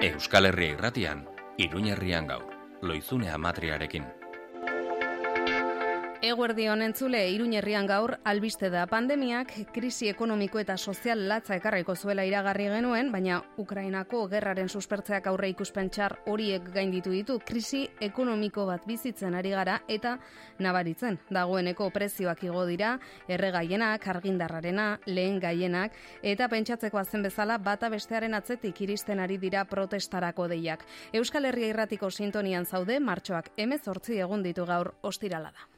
Euskal Herria irratian, Iruñerrian gaur, loizune amatriarekin. Eguerdi honentzule Iruñerrian gaur albiste da pandemiak krisi ekonomiko eta sozial latza ekarriko zuela iragarri genuen, baina Ukrainako gerraren suspertzeak aurre ikuspentsar horiek gainditu ditu krisi ekonomiko bat bizitzen ari gara eta nabaritzen. Dagoeneko prezioak igo dira, erregaienak, argindarrarena, lehen gaienak eta pentsatzeko azen bezala bata bestearen atzetik iristen ari dira protestarako deiak. Euskal Herria irratiko sintonian zaude, martxoak emezortzi egun ditu gaur ostirala da.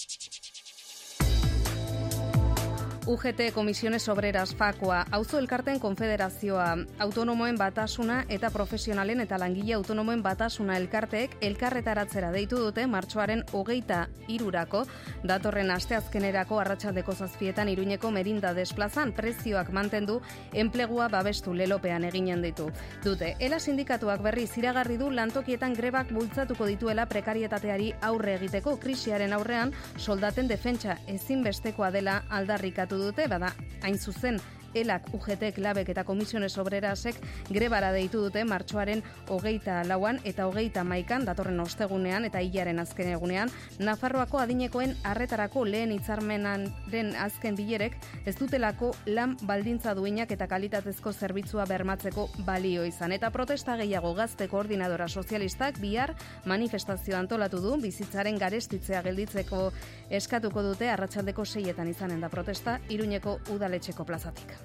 UGT Komisiones Obreras Fakua, auzo elkarten konfederazioa, autonomoen batasuna eta profesionalen eta langile autonomoen batasuna elkarteek elkarretaratzera deitu dute martxoaren hogeita irurako, datorren asteazkenerako arratsaldeko zazpietan iruñeko merinda desplazan prezioak mantendu enplegua babestu lelopean eginen ditu. Dute, ela sindikatuak berri ziragarri du lantokietan grebak bultzatuko dituela prekarietateari aurre egiteko krisiaren aurrean soldaten defentsa ezinbestekoa dela aldarrikatu dute, bada, hain zuzen, elak UGT labek eta komisiones obrerasek grebara deitu dute martxoaren hogeita lauan eta hogeita maikan datorren ostegunean eta hilaren azken egunean. Nafarroako adinekoen arretarako lehen hitzarmenan den azken bilerek ez dutelako lan baldintza duinak eta kalitatezko zerbitzua bermatzeko balio izan. Eta protesta gehiago gazte koordinadora sozialistak bihar manifestazio antolatu du. Bizitzaren garestitzea gelditzeko eskatuko dute arratsaldeko seietan izanen da protesta iruñeko udaletxeko plazatik.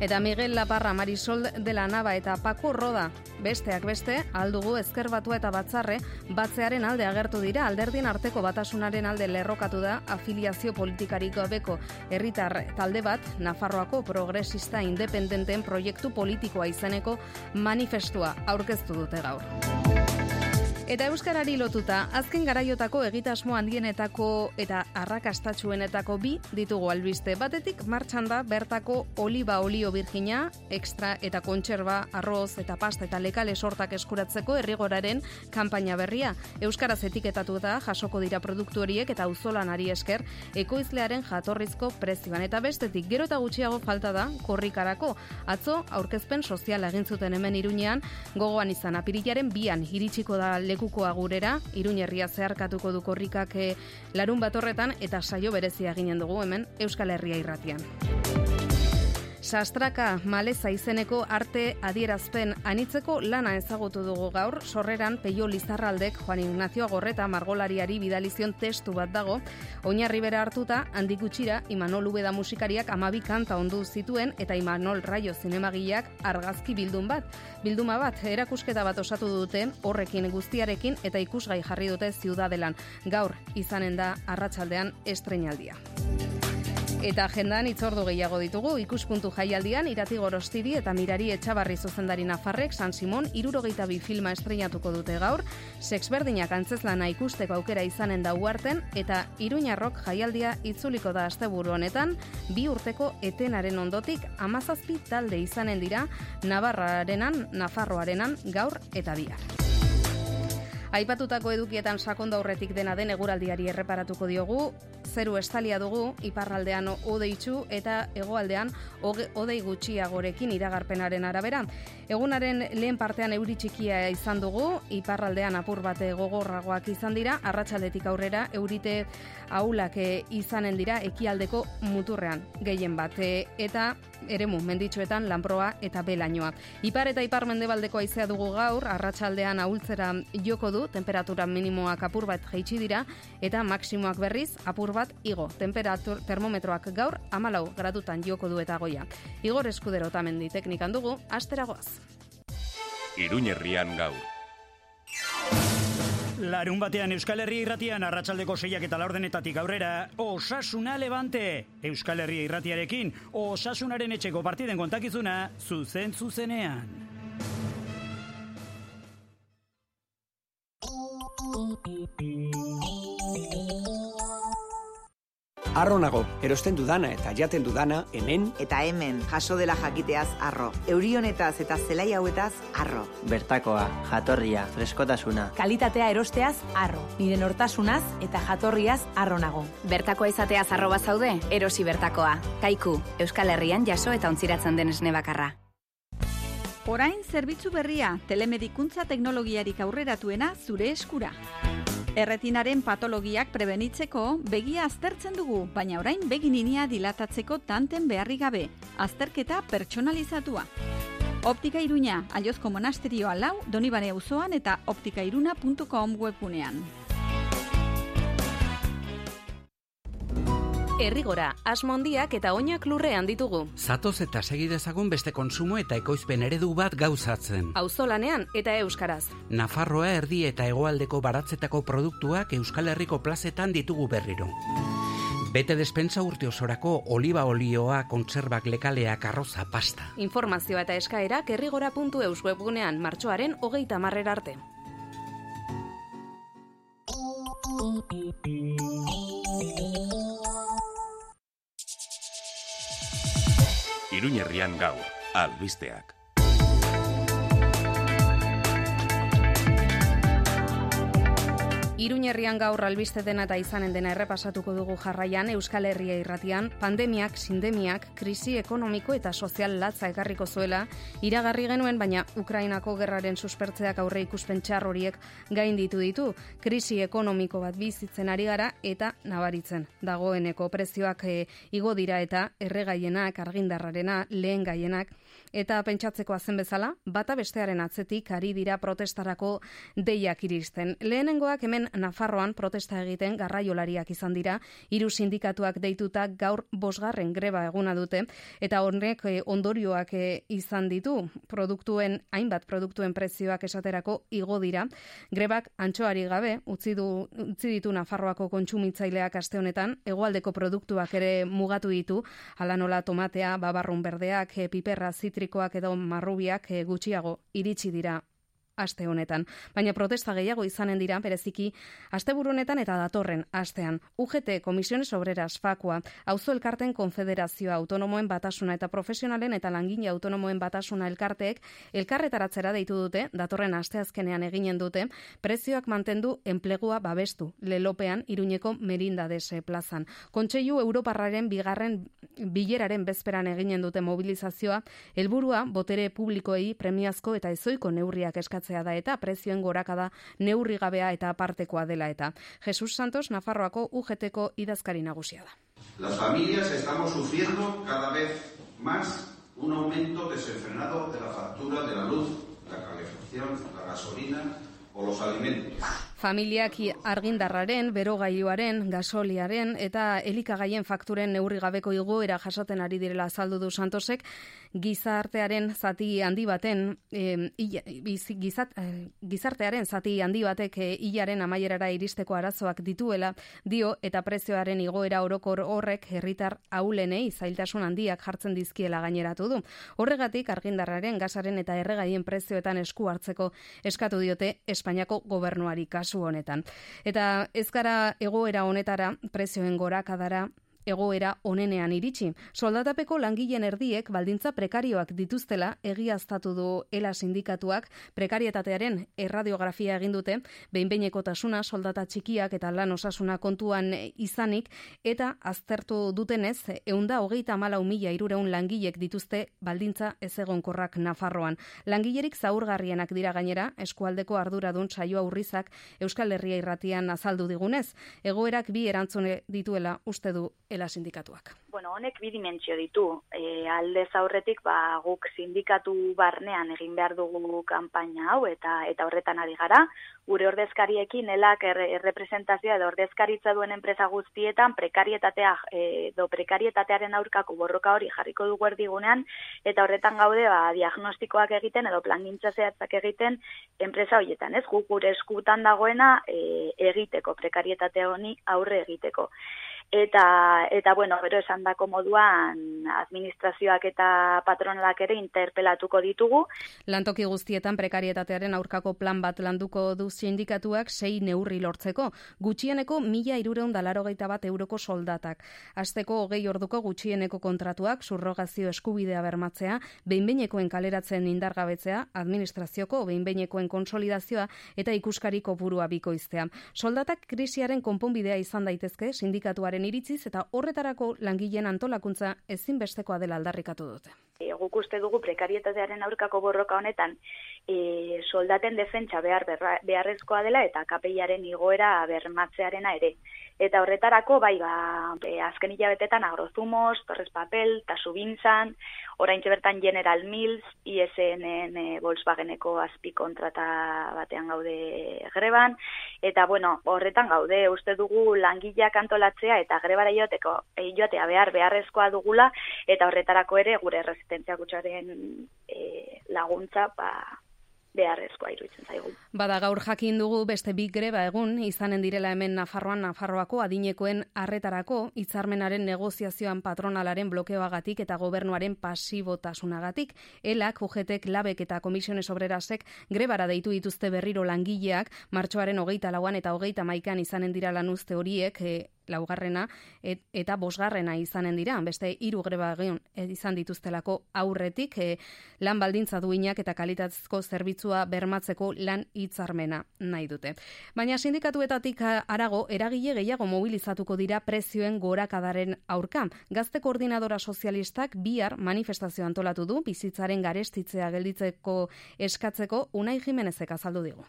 Eta Miguel Laparra, Marisol de la Nava eta Paco Roda, besteak beste, aldugu ezker batua eta batzarre, batzearen alde agertu dira, alderdin arteko batasunaren alde lerrokatu da afiliazio politikarik gabeko herritar talde bat, Nafarroako progresista independenteen proiektu politikoa izeneko manifestua aurkeztu dute gaur. Eta euskarari lotuta, azken garaiotako egitasmo handienetako eta arrakastatxuenetako bi ditugu albiste. Batetik martxan da bertako oliba olio virgina, extra eta kontserba, arroz eta pasta eta lekale sortak eskuratzeko errigoraren kanpaina berria. Euskaraz etiketatu da jasoko dira produktu horiek eta auzolanari esker ekoizlearen jatorrizko prezioan. Eta bestetik, gero eta gutxiago falta da korrikarako. Atzo, aurkezpen soziala egin zuten hemen irunean, gogoan izan apirilaren bian iritsiko da lekuko agurera, Iruñerria zeharkatuko du korrikak eh, larun bat horretan eta saio berezia ginen dugu hemen Euskal Herria irratian. Sastraka maleza izeneko arte adierazpen anitzeko lana ezagutu dugu gaur, sorreran peio lizarraldek Juan Ignacio Gorreta margolariari bidalizion testu bat dago, oinarri bera hartuta, handik gutxira, Imanol Ubeda musikariak amabi kanta ondu zituen, eta Imanol Raio zinemagileak argazki bildun bat. Bilduma bat, erakusketa bat osatu dute, horrekin guztiarekin, eta ikusgai jarri dute ziudadelan. Gaur, izanen da, arratsaldean estrenaldia. Eta agendan itzordu gehiago ditugu, ikuspuntu jaialdian, irati gorostidi eta mirari etxabarri zuzendari nafarrek, San Simon, irurogeita bi filma estrenatuko dute gaur, sexberdinak antzezlana ikusteko aukera izanen da uarten, eta iruñarrok jaialdia itzuliko da asteburu honetan, bi urteko etenaren ondotik, amazazpi talde izanen dira, Navarrarenan, Nafarroarenan, gaur eta bihar. Aipatutako edukietan sakonda aurretik dena den eguraldiari erreparatuko diogu, zeru estalia dugu, iparraldean odeitzu eta hegoaldean odei gutxiagorekin iragarpenaren arabera. Egunaren lehen partean euri txikia izan dugu, iparraldean apur bate gogorragoak izan dira, arratsaldetik aurrera eurite aulak izanen dira ekialdeko muturrean gehien bat eta eremu menditsuetan lanproa eta belainoa. Ipar eta ipar mendebaldeko aizea dugu gaur, arratsaldean ahultzera joko du, temperatura minimoak apur bat jaitsi dira eta maksimoak berriz apur bat igo. Temperatur termometroak gaur amalau gradutan joko du eta goia. Igor eskudero tamendi teknikan dugu, asteragoaz. Iruñerrian gaur. Larun batean Euskal Herria irratian arratsaldeko seiak eta laurdenetatik aurrera Osasuna Levante Euskal Herria irratiarekin Osasunaren etxeko partiden kontakizuna zuzen zuzenean Arro nago, erosten dudana eta jaten dudana hemen Eta hemen, jaso dela jakiteaz arro. Eurionetaz eta zelai hauetaz arro. Bertakoa, jatorria, freskotasuna. Kalitatea erosteaz arro. Nire nortasunaz eta jatorriaz arro nago. Bertakoa izateaz arro zaude, erosi bertakoa. Kaiku, Euskal Herrian jaso eta ontziratzen den esne bakarra. Orain zerbitzu berria, telemedikuntza teknologiarik aurreratuena zure eskura. Erretinaren patologiak prebenitzeko begia aztertzen dugu, baina orain begininia dilatatzeko tanten beharri gabe, azterketa pertsonalizatua. Optika Iruña, Aiozko Monasterioa lau, Donibane auzoan eta optikairuna.com webgunean. Errigora, asmondiak eta oinak lurrean ditugu. Zatoz eta segi dezagun beste konsumo eta ekoizpen eredu bat gauzatzen. Auzolanean eta euskaraz. Nafarroa erdi eta hegoaldeko baratzetako produktuak Euskal Herriko plazetan ditugu berriro. Bete despensa urte osorako oliba olioa, kontserbak lekaleak, arroza, pasta. Informazioa eta eskaerak errigora.eus webgunean martxoaren hogeita marrera arte. Iruñerrian gaur, albisteak. Iruñerrian gaur albiste dena eta izanen dena errepasatuko dugu jarraian Euskal Herria irratian, pandemiak, sindemiak, krisi ekonomiko eta sozial latza ekarriko zuela, iragarri genuen, baina Ukrainako gerraren suspertzeak aurre ikuspen txar horiek gain ditu. Ditu, krisi ekonomiko bat bizitzen ari gara eta nabaritzen. Dagoeneko prezioak e, igo dira eta erregaienak, argindarrarena, lehen gaienak, eta pentsatzeko zen bezala, bata bestearen atzetik ari dira protestarako deiak iristen. Lehenengoak hemen Nafarroan protesta egiten garraiolariak izan dira, hiru sindikatuak deituta gaur bosgarren greba eguna dute, eta horrek eh, ondorioak eh, izan ditu, produktuen, hainbat produktuen prezioak esaterako igo dira. Grebak antxoari gabe, utzi, du, utzi ditu Nafarroako kontsumitzaileak aste honetan, hegoaldeko produktuak ere mugatu ditu, hala nola tomatea, babarrun berdeak, eh, piperra, zitrikoak edo marrubiak gutxiago iritsi dira aste honetan. Baina protesta gehiago izanen dira, bereziki, asteburu honetan eta datorren astean. UGT, Komisiones Obreras, Fakua, Auzo Elkarten Konfederazioa, Autonomoen Batasuna eta Profesionalen eta Langine Autonomoen Batasuna Elkarteek elkarretaratzera deitu dute, datorren asteazkenean eginen dute, prezioak mantendu enplegua babestu, lelopean iruñeko merindadese plazan. Kontseilu Europarraren bigarren bileraren bezperan eginen dute mobilizazioa, helburua botere publikoei premiazko eta ezoiko neurriak eskatzen igotzea da eta prezioen gorakada neurri gabea eta apartekoa dela eta. Jesus Santos, Nafarroako UGTko idazkari nagusia da. Las familias estamos sufriendo cada vez más un aumento desenfrenado de la factura de la luz, la calefacción, la gasolina o los alimentos. Familiak argindarraren, berogailuaren, gasoliaren eta elikagaien fakturen neurri gabeko igoera jasoten ari direla azaldu du Santosek, gizartearen zati handi baten e, gizat, gizartearen zati handi batek e, hilaren amaierara iristeko arazoak dituela dio eta prezioaren igoera orokor horrek herritar aulenei zailtasun handiak jartzen dizkiela gaineratu du. Horregatik argindarraren, gasaren eta erregaien prezioetan esku hartzeko eskatu diote Espainiako gobernuari kasu honetan. Eta ez gara egoera honetara prezioen gorakadara egoera onenean iritsi. Soldatapeko langileen erdiek baldintza prekarioak dituztela egiaztatu du ELA sindikatuak prekarietatearen erradiografia egin dute, behinbeinekotasuna soldata txikiak eta lan osasuna kontuan izanik eta aztertu dutenez eunda hogeita malau mila irureun langilek dituzte baldintza ez egonkorrak Nafarroan. Langilerik zaurgarrienak dira gainera eskualdeko arduradun saio aurrizak Euskal Herria irratian azaldu digunez. Egoerak bi erantzune dituela uste du sindikatuak. Bueno, honek bi dimentsio ditu. E, alde zaurretik ba, guk sindikatu barnean egin behar dugu kanpaina hau eta eta horretan ari gara. Gure ordezkariekin elak errepresentazioa edo ordezkaritza duen enpresa guztietan prekarietatea edo prekarietatearen aurkako borroka hori jarriko dugu erdigunean eta horretan gaude ba, diagnostikoak egiten edo plangintza zehatzak egiten enpresa horietan. Ez guk gure eskutan dagoena e, egiteko, prekarietatea honi aurre egiteko. Eta, eta bueno, bero esan dako moduan administrazioak eta patronalak ere interpelatuko ditugu. Lantoki guztietan prekarietatearen aurkako plan bat landuko du sindikatuak sei neurri lortzeko. Gutxieneko mila irureun dalaro bat euroko soldatak. Azteko hogei orduko gutxieneko kontratuak, surrogazio eskubidea bermatzea, behinbeinekoen kaleratzen indargabetzea, administrazioko behinbeinekoen konsolidazioa eta ikuskariko burua bikoiztea. Soldatak krisiaren konponbidea izan daitezke sindikatuaren iritziz eta horretarako langileen antolakuntza ezinbestekoa dela aldarrikatu dute. E, guk uste dugu prekarietatearen aurkako borroka honetan e, soldaten defentsa behar beharrezkoa dela eta kapeiaren igoera bermatzearena ere. Eta horretarako, bai, ba, e, azken hilabetetan agrozumos, torres papel, tasubintzan, orain bertan General Mills, ISN e, Volkswageneko azpi kontrata batean gaude greban, eta bueno, horretan gaude, uste dugu langileak antolatzea eta grebara joateko, e, joatea behar beharrezkoa dugula, eta horretarako ere gure resistentzia gutxaren e, laguntza, ba, beharrezkoa iruditzen zaigu. Bada gaur jakin dugu beste bi greba egun izanen direla hemen Nafarroan Nafarroako adinekoen harretarako hitzarmenaren negoziazioan patronalaren blokeoagatik eta gobernuaren pasibotasunagatik. Elak, UGTek, Labek eta Komisiones Obrerasek grebara deitu dituzte berriro langileak martxoaren hogeita lauan eta hogeita maikan izanen dira lan uste horiek e, laugarrena eta bosgarrena izanen dira, beste hiru greba egin eh, izan dituztelako aurretik e, lan baldintza duinak eta kalitatezko zerbitzua bermatzeko lan hitzarmena nahi dute. Baina sindikatuetatik arago eragile gehiago mobilizatuko dira prezioen gorakadaren aurka. Gazte koordinadora sozialistak bihar manifestazio antolatu du bizitzaren garestitzea gelditzeko eskatzeko Unai Jimenezek azaldu digu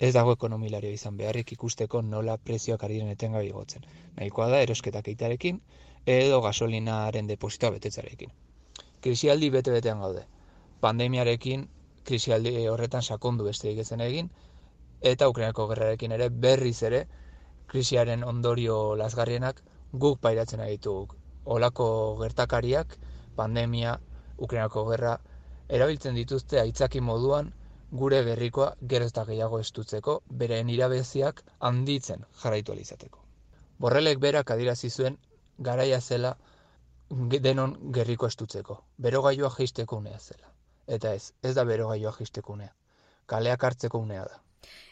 ez dago ekonomilario izan beharrik ikusteko nola prezioak ari den etengabe igotzen. Nahikoa da erosketak eitarekin edo gasolinaren depositoa betetzarekin. Krisialdi bete-betean gaude. Pandemiarekin krisialdi horretan sakondu beste ezen egin, eta Ukrainako gerrarekin ere berriz ere krisiaren ondorio lasgarrienak guk pairatzen ditugu. Olako gertakariak, pandemia, Ukrainako gerra, erabiltzen dituzte aitzaki moduan gure gerrikoa gerezta gehiago estutzeko, beren irabeziak handitzen jarraitu alizateko. Borrelek berak adirazi zuen garaia zela denon gerriko estutzeko, berogailua jeisteko unea zela. Eta ez, ez da berogailua jeisteko unea. Kaleak hartzeko unea da.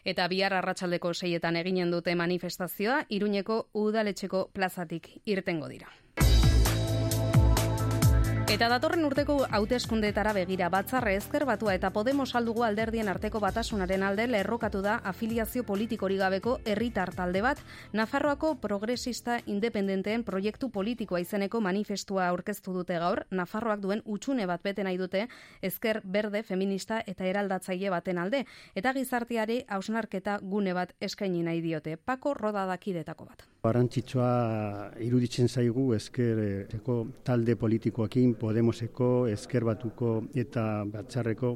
Eta bihar arratsaldeko seietan eginen dute manifestazioa, iruñeko udaletxeko plazatik irtengo dira. Eta datorren urteko hauteskundetara begira batzarre ezker batua eta Podemos aldugu alderdien arteko batasunaren alde lerrokatu da afiliazio politikori gabeko herritar talde bat Nafarroako progresista independenteen proiektu politikoa izeneko manifestua aurkeztu dute gaur. Nafarroak duen utxune bat bete nahi dute ezker berde feminista eta eraldatzaile baten alde. Eta gizarteari hausnarketa gune bat eskaini nahi diote. Pako rodadakidetako bat. Barantzitsua iruditzen zaigu ezkerreko talde politikoakin Podemoseko, ezker batuko eta batzarreko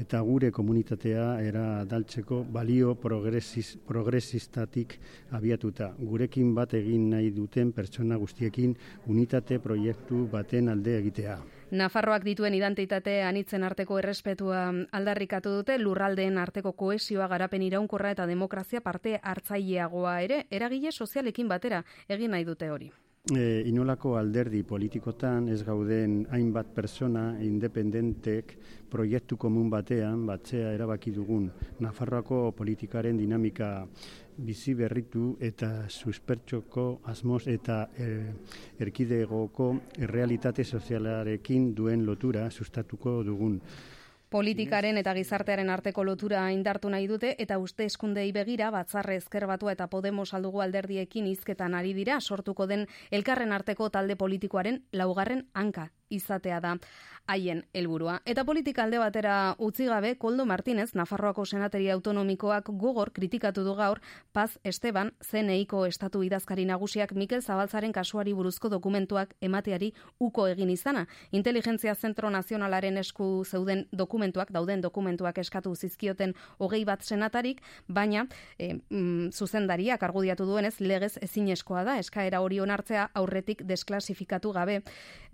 eta gure komunitatea era daltzeko balio progresis, progresistatik abiatuta. Gurekin bat egin nahi duten pertsona guztiekin unitate proiektu baten alde egitea. Nafarroak dituen identitate anitzen arteko errespetua aldarrikatu dute lurraldeen arteko koesioa garapen iraunkorra eta demokrazia parte hartzaileagoa ere eragile sozialekin batera egin nahi dute hori. E, inolako alderdi politikotan ez gauden hainbat persona independentek proiektu komun batean batzea erabaki dugun Nafarroako politikaren dinamika bizi berritu eta suspertxoko asmoz eta er, erkidegoko errealitate sozialarekin duen lotura sustatuko dugun. Politikaren eta gizartearen arteko lotura indartu nahi dute eta uste eskundei begira batzarre ezker batua eta Podemos aldugu alderdiekin hizketan ari dira sortuko den elkarren arteko talde politikoaren laugarren hanka izatea da haien helburua. Eta politika alde batera utzi gabe, Koldo Martinez, Nafarroako senateri autonomikoak gogor kritikatu du gaur, Paz Esteban, zeneiko estatu idazkari nagusiak Mikel Zabaltzaren kasuari buruzko dokumentuak emateari uko egin izana. Inteligentzia Zentro Nazionalaren esku zeuden dokumentuak, dauden dokumentuak eskatu zizkioten hogei bat senatarik, baina e, mm, zuzendariak argudiatu duenez legez ezinezkoa da, eskaera hori onartzea aurretik desklasifikatu gabe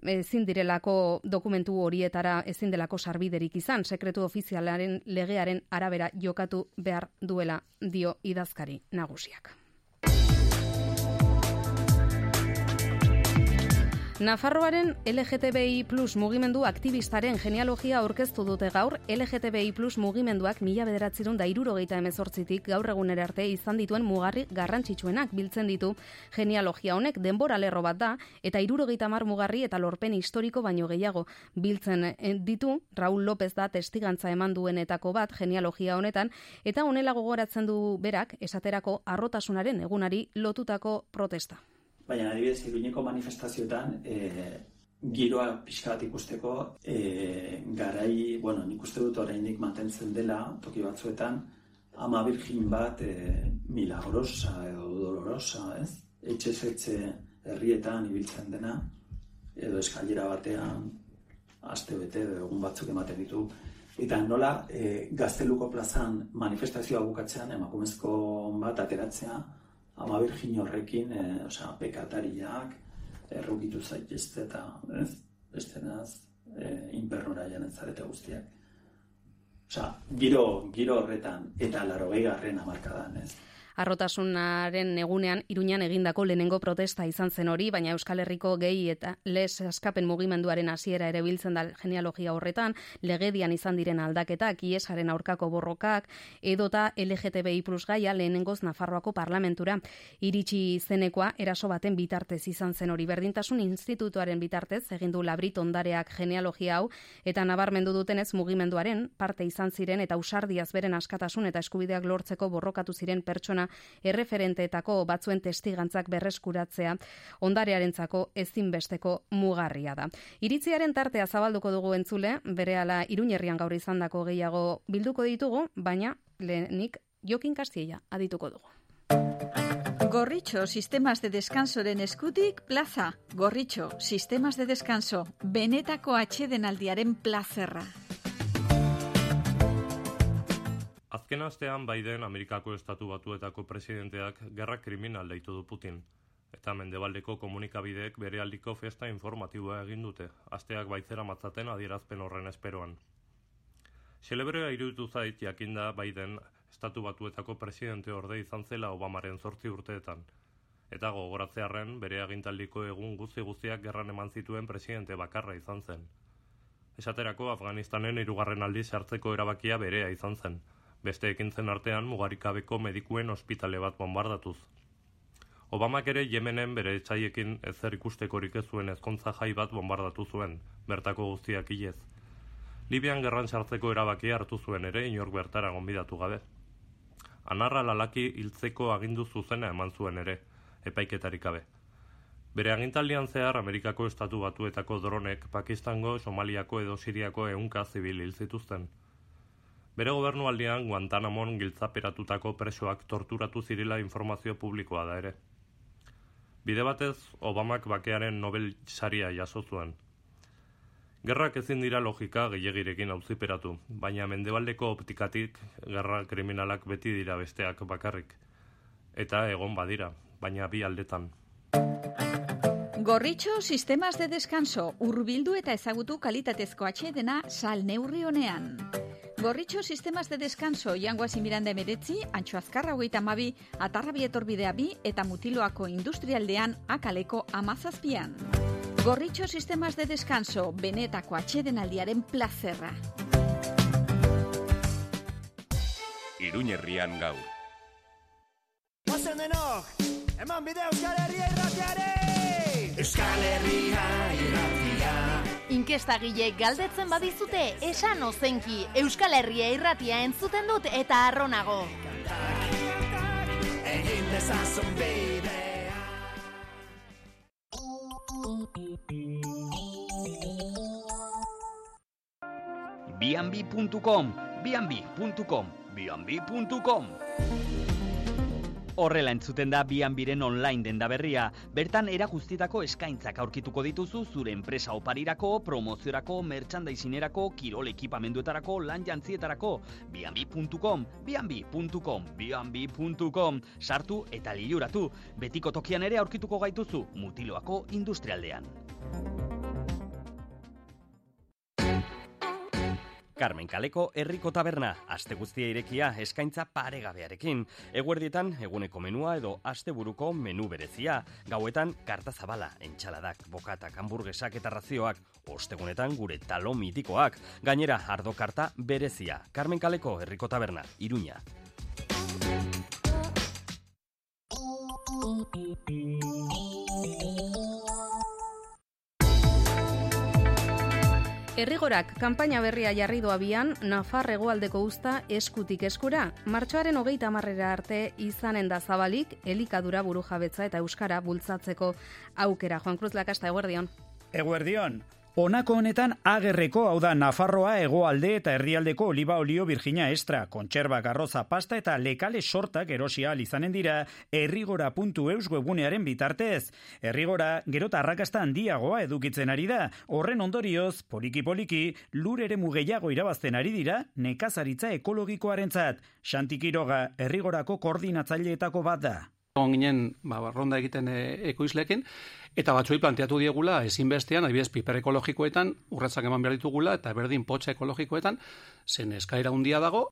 ezin direlako dokumentu horietara ezin delako sarbiderik izan, sekretu ofizialaren legearen arabera jokatu behar duela dio idazkari nagusiak. Nafarroaren LGTBI plus mugimendu aktivistaren genealogia aurkeztu dute gaur, LGTBI plus mugimenduak mila bederatzerun da irurogeita emezortzitik gaur egunera arte izan dituen mugarri garrantzitsuenak biltzen ditu. Genealogia honek denbora lerro bat da, eta irurogeita mar mugarri eta lorpen historiko baino gehiago biltzen eh, ditu, Raul López da testigantza eman duenetako bat genealogia honetan, eta honela gogoratzen du berak esaterako arrotasunaren egunari lotutako protesta baina adibidez iruñeko manifestazioetan e, giroa pixka bat ikusteko, e, garai, bueno, nik uste dut oraindik mantentzen dela, toki batzuetan, ama virgin bat e, milagrosa edo dolorosa, ez? Etxe zetze herrietan ibiltzen dena, edo eskailera batean, aste bete, egun batzuk ematen ditu, eta nola e, gazteluko plazan manifestazioa bukatzean, emakumezko bat ateratzea, ama virgin horrekin, e, osea, pekatariak, errukitu zaitezte eta ez, beste naz, e, inpernora janen zarete guztiak. Osa, giro, giro horretan eta laro garren amarkadan, ez? Arrotasunaren egunean Iruñan egindako lehenengo protesta izan zen hori, baina Euskal Herriko gehi eta les askapen mugimenduaren hasiera ere biltzen da genealogia horretan, legedian izan diren aldaketak, iesaren aurkako borrokak, edota LGTBI plus gaia lehenengoz Nafarroako parlamentura. Iritsi zenekoa eraso baten bitartez izan zen hori berdintasun institutuaren bitartez, egindu labrit ondareak genealogia hau, eta nabarmendu dutenez mugimenduaren parte izan ziren eta usardiaz beren askatasun eta eskubideak lortzeko borrokatu ziren pertsona erreferenteetako batzuen testigantzak berreskuratzea ondarearentzako ezinbesteko mugarria da. Iritziaren tartea zabalduko dugu entzule, berehala Iruñerrian gaur izandako gehiago bilduko ditugu, baina lehenik Jokin Kastiella adituko dugu. Gorritxo, sistemas de descansoren eskutik, plaza. Gorritxo, sistemas de descanso, benetako atxedenaldiaren plazerra. Azken astean Biden Amerikako Estatu Batuetako presidenteak gerra kriminal deitu du Putin. Eta mendebaldeko komunikabideek bere aldiko festa informatiboa egin dute, asteak baitzera matzaten adierazpen horren esperoan. Celebrea iruditu zait jakinda Biden Estatu Batuetako presidente orde izan zela Obamaren zortzi urteetan. Eta gogoratzearen bere agintaldiko egun guzti guztiak gerran eman zituen presidente bakarra izan zen. Esaterako Afganistanen irugarren aldiz hartzeko erabakia berea izan zen beste ekintzen artean mugarikabeko medikuen ospitale bat bombardatuz. Obamak ere Yemenen bere etxaiekin ezer ikustekorik ez zuen ezkontza jai bat bombardatu zuen, bertako guztiak ilez. Libian gerran sartzeko erabaki hartu zuen ere inork bertara gonbidatu gabe. Anarra lalaki hiltzeko agindu zuzena eman zuen ere, epaiketarik gabe. Bere agintaldian zehar Amerikako estatu batuetako dronek Pakistango, Somaliako edo Siriako ehunka zibil hil zituzten. Bere gobernu aldean Guantanamon giltzaperatutako presoak torturatu zirela informazio publikoa da ere. Bide batez, Obamak bakearen Nobel saria jaso zuen. Gerrak ezin dira logika gehiagirekin auziperatu, baina mendebaldeko optikatik gerra kriminalak beti dira besteak bakarrik. Eta egon badira, baina bi aldetan. Gorritxo sistemas de descanso, urbildu eta ezagutu kalitatezko atxedena sal neurri honean. Gorritxo sistemas de descanso jangoaz imiranda emeretzi, antxo azkarra hogeita mabi, atarrabi etorbidea bi eta mutiloako industrialdean akaleko amazazpian. Gorritxo sistemas de descanso, benetako atxeden aldiaren plazerra. Iruñerrian gaur. Ozen denok, eman bide Euskal Herria irratiare! Euskal Herria irratia! Inkesta galdetzen badizute, esan ozenki, Euskal Herria irratia entzuten dut eta arronago. Bianbi.com, bianbi.com, bianbi.com. Horrela entzuten da bian biren online denda berria. Bertan eraguztitako eskaintzak aurkituko dituzu zure enpresa oparirako, promoziorako, merchandisinerako, kirol ekipamenduetarako, lan jantzietarako. Bianbi.com, bianbi.com, bianbi.com. Sartu eta liuratu. Betiko tokian ere aurkituko gaituzu, mutiloako industrialdean. Carmen Kaleko herriko taberna, aste guztia irekia eskaintza paregabearekin. Eguerdietan eguneko menua edo asteburuko menu berezia. Gauetan karta zabala, entxaladak, bokatak, hamburguesak eta razioak. Ostegunetan gure talo mitikoak. Gainera, ardo karta berezia. Carmen Kaleko herriko taberna, Iruña. Errigorak kanpaina berria jarri doa bian, Nafar egoaldeko usta eskutik eskura. Martxoaren hogeita marrera arte izanen da zabalik, elikadura buru jabetza eta euskara bultzatzeko aukera. Juan Cruz Lakasta, eguerdion. Eguerdion, Honako honetan agerreko hau da Nafarroa hegoalde eta erdialdeko oliba olio virginia extra, kontserba garroza pasta eta lekale sortak erosia izanen dira errigora.eus webunearen bitartez. Errigora gero arrakasta handiagoa edukitzen ari da. Horren ondorioz, poliki poliki, lur ere mugeiago irabazten ari dira nekazaritza ekologikoarentzat. Xantikiroga errigorako koordinatzaileetako bat da egon ginen ba, ronda egiten e, ekoizlekin, eta batzuei planteatu diegula ezinbestean, adibidez piper ekologikoetan, urratzak eman behar ditugula, eta berdin potxa ekologikoetan, zen eskaira handia dago.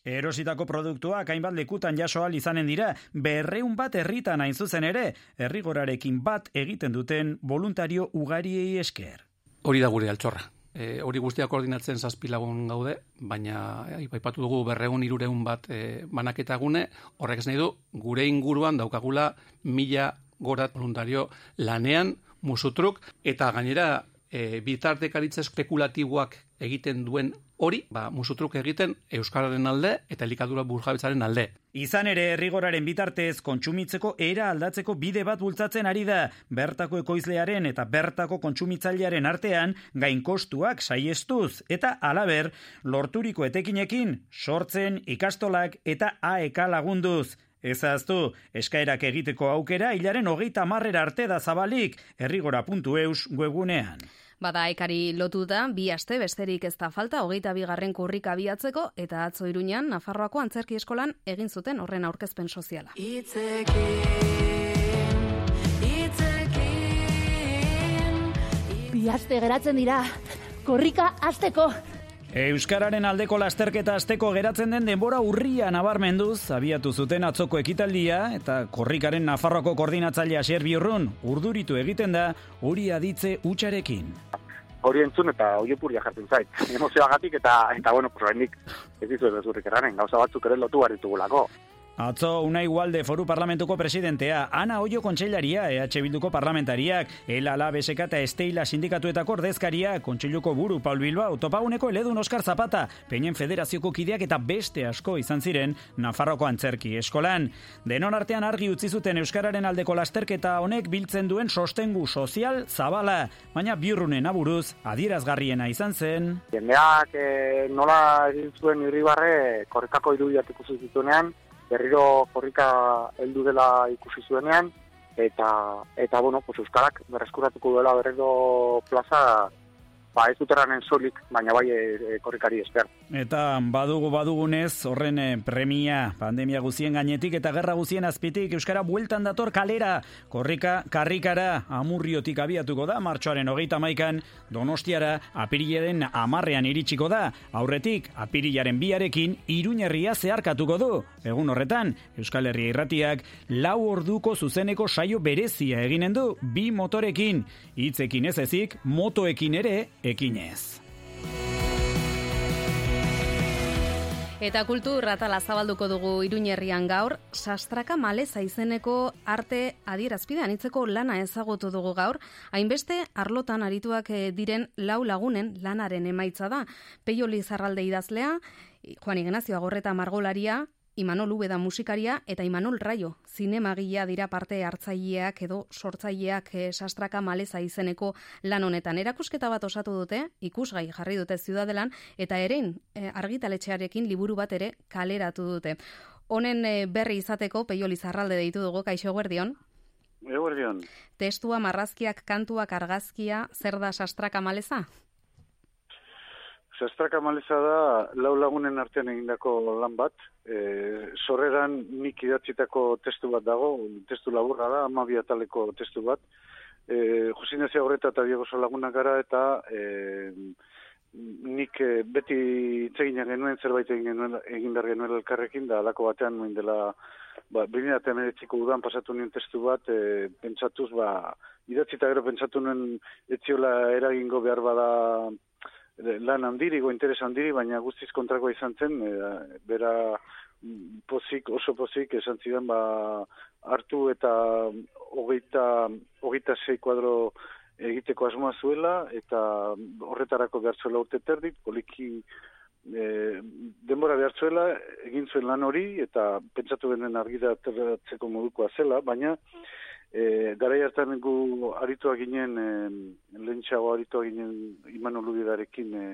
Erositako produktuak hainbat lekutan jasoal izanen dira, berreun bat herritan hain zuzen ere, herrigorarekin bat egiten duten voluntario ugariei esker. Hori da gure altxorra e, hori guztia koordinatzen zazpilagun gaude, baina aipatu dugu berregun irureun bat e, banaketa gune, horrek nahi du, gure inguruan daukagula mila gorat voluntario lanean, musutruk, eta gainera e, bitartekaritza espekulatiboak egiten duen hori, ba, musutruk egiten Euskararen alde eta elikadura burjabetzaren alde. Izan ere, errigoraren bitartez, kontsumitzeko era aldatzeko bide bat bultzatzen ari da, bertako ekoizlearen eta bertako kontsumitzailearen artean gain kostuak saiestuz eta alaber, lorturiko etekinekin, sortzen, ikastolak eta AEK lagunduz. Ezaztu, eskaerak egiteko aukera hilaren hogeita marrera arte da zabalik, errigora.eus webunean. Bada ekari lotu da, bi aste besterik ez da falta, hogeita bigarren kurrik abiatzeko, eta atzo iruñan, Nafarroako antzerki eskolan egin zuten horren aurkezpen soziala. Bi aste geratzen dira, korrika azteko. Euskararen aldeko lasterketa asteko geratzen den denbora urria nabarmenduz, abiatu zuten atzoko ekitaldia eta korrikaren Nafarroko koordinatzailea Xerbi Urrun urduritu egiten da hori aditze utxarekin. Hori entzun eta hori epuria jartzen zait. Emozioagatik eta, eta bueno, pues, ez dizu ez gauza batzuk ere lotu barritugulako. Atzo, una igualde foru parlamentuko presidentea, Ana Oio kontseilaria, EH Bilduko parlamentariak, Ela Labeseka eta Esteila sindikatuetako ordezkaria, kontseiluko buru Paul Bilbao, topaguneko eledun Oskar Zapata, peinen federazioko kideak eta beste asko izan ziren Nafarroko antzerki eskolan. Denon artean argi utzi zuten Euskararen aldeko lasterketa honek biltzen duen sostengu sozial zabala, baina biurrunen aburuz adierazgarriena izan zen. Jendeak eh, nola egin zuen irribarre korrekako irudiak ikusi zituenean, berriro korrika heldu dela ikusi zuenean eta eta bueno, pues euskarak berreskuratuko duela berriro plaza ba ez duteranen solik, baina bai e, korrikari esker. Eta badugu badugunez, horren e, premia pandemia guzien gainetik eta gerra guzien azpitik Euskara bueltan dator kalera, korrika karrikara amurriotik abiatuko da, martxoaren hogeita maikan, donostiara apirilaren amarrean iritsiko da, aurretik apirilaren biarekin iruñerria zeharkatuko du. Egun horretan, Euskal Herria irratiak lau orduko zuzeneko saio berezia eginen du, bi motorekin, hitzekin ez ezik, motoekin ere ekinez. Eta kultur atala zabalduko dugu Iruñerrian gaur, sastraka maleza izeneko arte adierazpidean itzeko lana ezagutu dugu gaur, hainbeste arlotan arituak eh, diren lau lagunen lanaren emaitza da. Peio Lizarralde idazlea, Juan Ignacio Agorreta Margolaria, Imanol Ubeda musikaria eta Imanol Raio zinemagilea dira parte hartzaileak edo sortzaileak e, sastraka maleza izeneko lan honetan. Erakusketa bat osatu dute, ikusgai jarri dute ziudadelan, eta erein e, argitaletxearekin liburu bat ere kaleratu dute. Honen e, berri izateko peio lizarralde deitu dugu, kaixo guerdion? Eguerdion. Testua, marrazkiak, kantuak, argazkia, zer da sastraka maleza? Zastraka maleza da lau lagunen artean egindako lan bat. E, sorreran nik idatzitako testu bat dago, testu laburra da, ama biataleko testu bat. E, Josinezia horreta eta Diego Solaguna gara eta e, nik e, beti itzegina genuen zerbait egin, genuen, egin behar genuen elkarrekin, da alako batean nuen dela, ba, bimena eta udan pasatu nuen testu bat, e, pentsatuz, ba, idatzita gero pentsatu nuen etziola eragingo behar bada lan handiri, go interes handiri, baina guztiz kontrako izan zen, e, bera pozik, oso pozik, esan zidan, ba, hartu eta hogeita, hogeita zei kuadro egiteko asmoa zuela, eta horretarako behar zuela urte terdik, poliki e, denbora behar zuela, egin zuen lan hori, eta pentsatu benen argira aterratzeko modukoa zela, baina E, garai hartan gu arituak ginen, e, lehentxago arituak ginen Imanol Ubidarekin, e,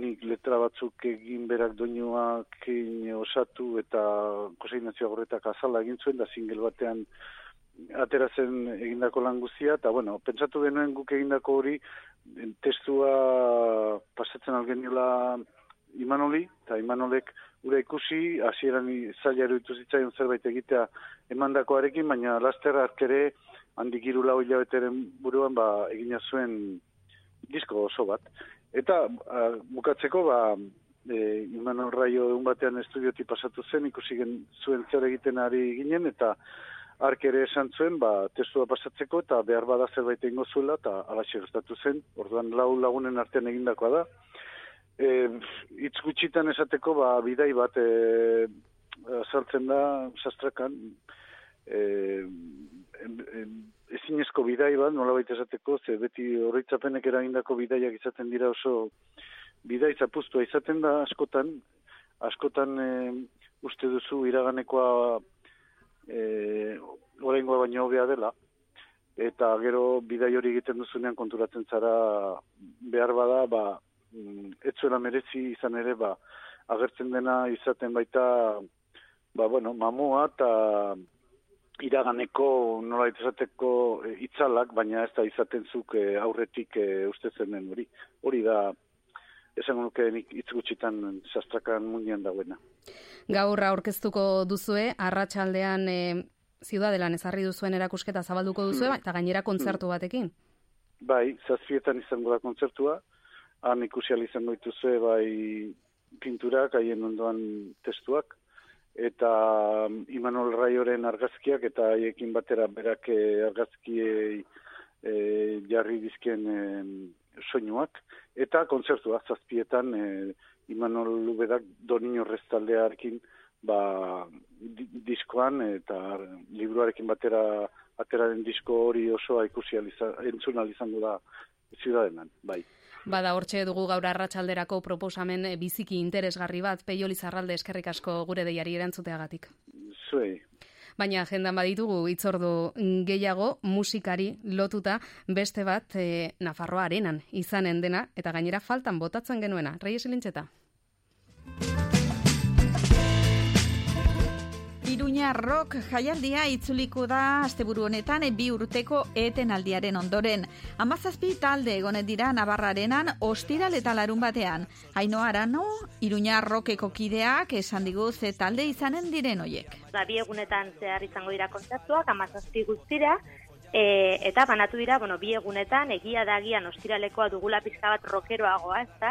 nik letra batzuk egin berak doinuak osatu eta koseinazioa horretak azala egin zuen, da single batean atera zen egindako lan guztia, eta bueno, pentsatu genuen guk egindako hori, testua pasatzen algeniola Imanoli, eta Imanolek gure ikusi, hasieran zaila eruditu zitzaion zerbait egitea emandakoarekin, baina laster arkere handik iru lau hilabeteren buruan ba, egina zuen disko oso bat. Eta bukatzeko, ba, e, Imanol Raio egun batean estudioti pasatu zen, ikusi gen, zuen zer egiten ari ginen, eta ark ere esan zuen, ba, testua pasatzeko, eta behar bada zerbait egingo zuela, eta alaxe gertatu zen, orduan lau lagunen artean egindakoa da. E, itz gutxitan esateko, ba, bidai bat e, azaltzen da, sastrakan, e, ezinezko bidai bat, nola baita esateko, ze beti horritzapenek eragindako bidaiak izaten dira oso bidai zapuztua izaten da askotan, askotan e, uste duzu iraganekoa e, oraingoa baino hobea dela. Eta gero bidai hori egiten duzunean konturatzen zara behar bada ba mm, etzuela merezi izan ere ba agertzen dena izaten baita ba bueno mamua eta iraganeko nola esateko e, itzalak baina ez da izaten zuk e, aurretik e, uste zen den hori hori da esan nuke nik hitz gutxitan sastrakan mundian dagoena. Gaur aurkeztuko duzue, arratsaldean e, ziudadelan ezarri duzuen erakusketa zabalduko duzue, mm. eta gainera kontzertu batekin. Bai, zazpietan izango da kontzertua, han ikusi izango dituzue bai pinturak, haien ondoan testuak, eta mm, Imanol Raioren argazkiak, eta haiekin batera berak eh, argazkiei e, jarri dizken soinuak, eta kontzertua zazpietan e, Imanol Lubedak donin horreztaldearekin ba, diskoan eta libruarekin batera ateraren disko hori osoa ikusi entzun izango da ziudadenan, bai. Bada hortxe dugu gaur arratsalderako proposamen biziki interesgarri bat, Peio Lizarralde eskerrik asko gure deiari erantzuteagatik. Zuei, baina agendan baditugu itzordu gehiago musikari lotuta beste bat e, Nafarroa arenan izanen dena eta gainera faltan botatzen genuena. Reyes Elintxeta. Iruña Rock jaialdia itzuliko da asteburu honetan bi urteko etenaldiaren ondoren. Amazazpi talde egonen dira Navarrarenan ostiral eta larun batean. Haino arano, Iruña Rockeko kideak esan digu ze talde izanen diren hoiek. Ba, bi egunetan zehar izango dira kontzertuak, amazazpi guztira, E, eta banatu dira, bueno, bi egunetan, egia da gian ostiralekoa dugula pizka bat rokeroagoa, ez da?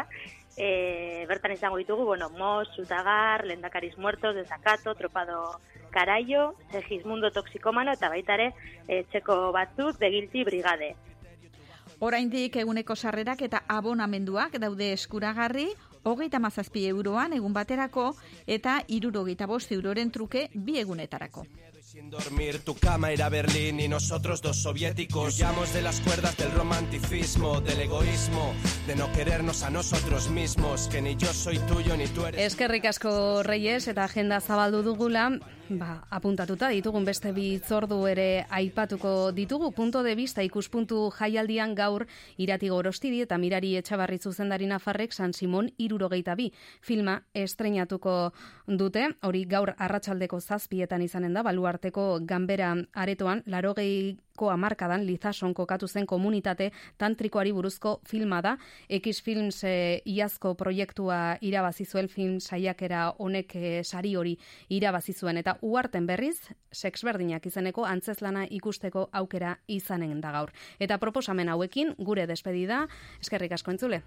E, bertan izango ditugu, bueno, Mos, Zutagar, Lendakariz Muertos, Desakato, Tropado Karaio, Segismundo Toxikomano, eta baitare, e, txeko batzuk, Begilti Brigade. Oraindik eguneko sarrerak eta abonamenduak daude eskuragarri, hogeita mazazpi euroan egun baterako, eta irurogeita bost euroren truke bi egunetarako. Sin dormir, tu cama era Berlín y nosotros dos soviéticos. Llamos de las cuerdas del romanticismo, del egoísmo, de no querernos a nosotros mismos, que ni yo soy tuyo ni tú eres. Eskerrik asko Reyes eta agenda zabaldu dugula, ba, apuntatuta ditugun beste bitzordu ere aipatuko ditugu punto de vista ikuspuntu jaialdian gaur irati gorostidi eta mirari etxabarri zuzendari nafarrek San Simon irurogeita bi filma estrenatuko dute, hori gaur arratsaldeko zazpietan izanen da, baluarte arteko ganbera aretoan, larogeiko amarkadan lizason kokatu zen komunitate tantrikoari buruzko filma da. X Films e, iazko proiektua irabazizuel film saiakera honek e, sari hori irabazizuen. Eta uarten berriz, sexberdinak izeneko antzeslana ikusteko aukera izanen da gaur. Eta proposamen hauekin, gure despedida, eskerrik asko entzule.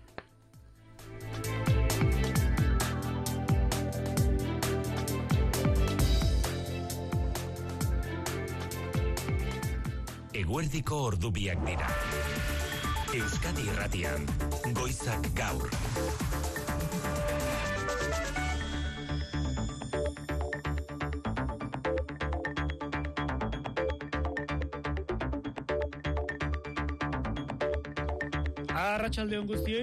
Eguerdiko ordubiak dira. Euskadi Irratian, Goizak Gaur. Arratsaldeon guztioi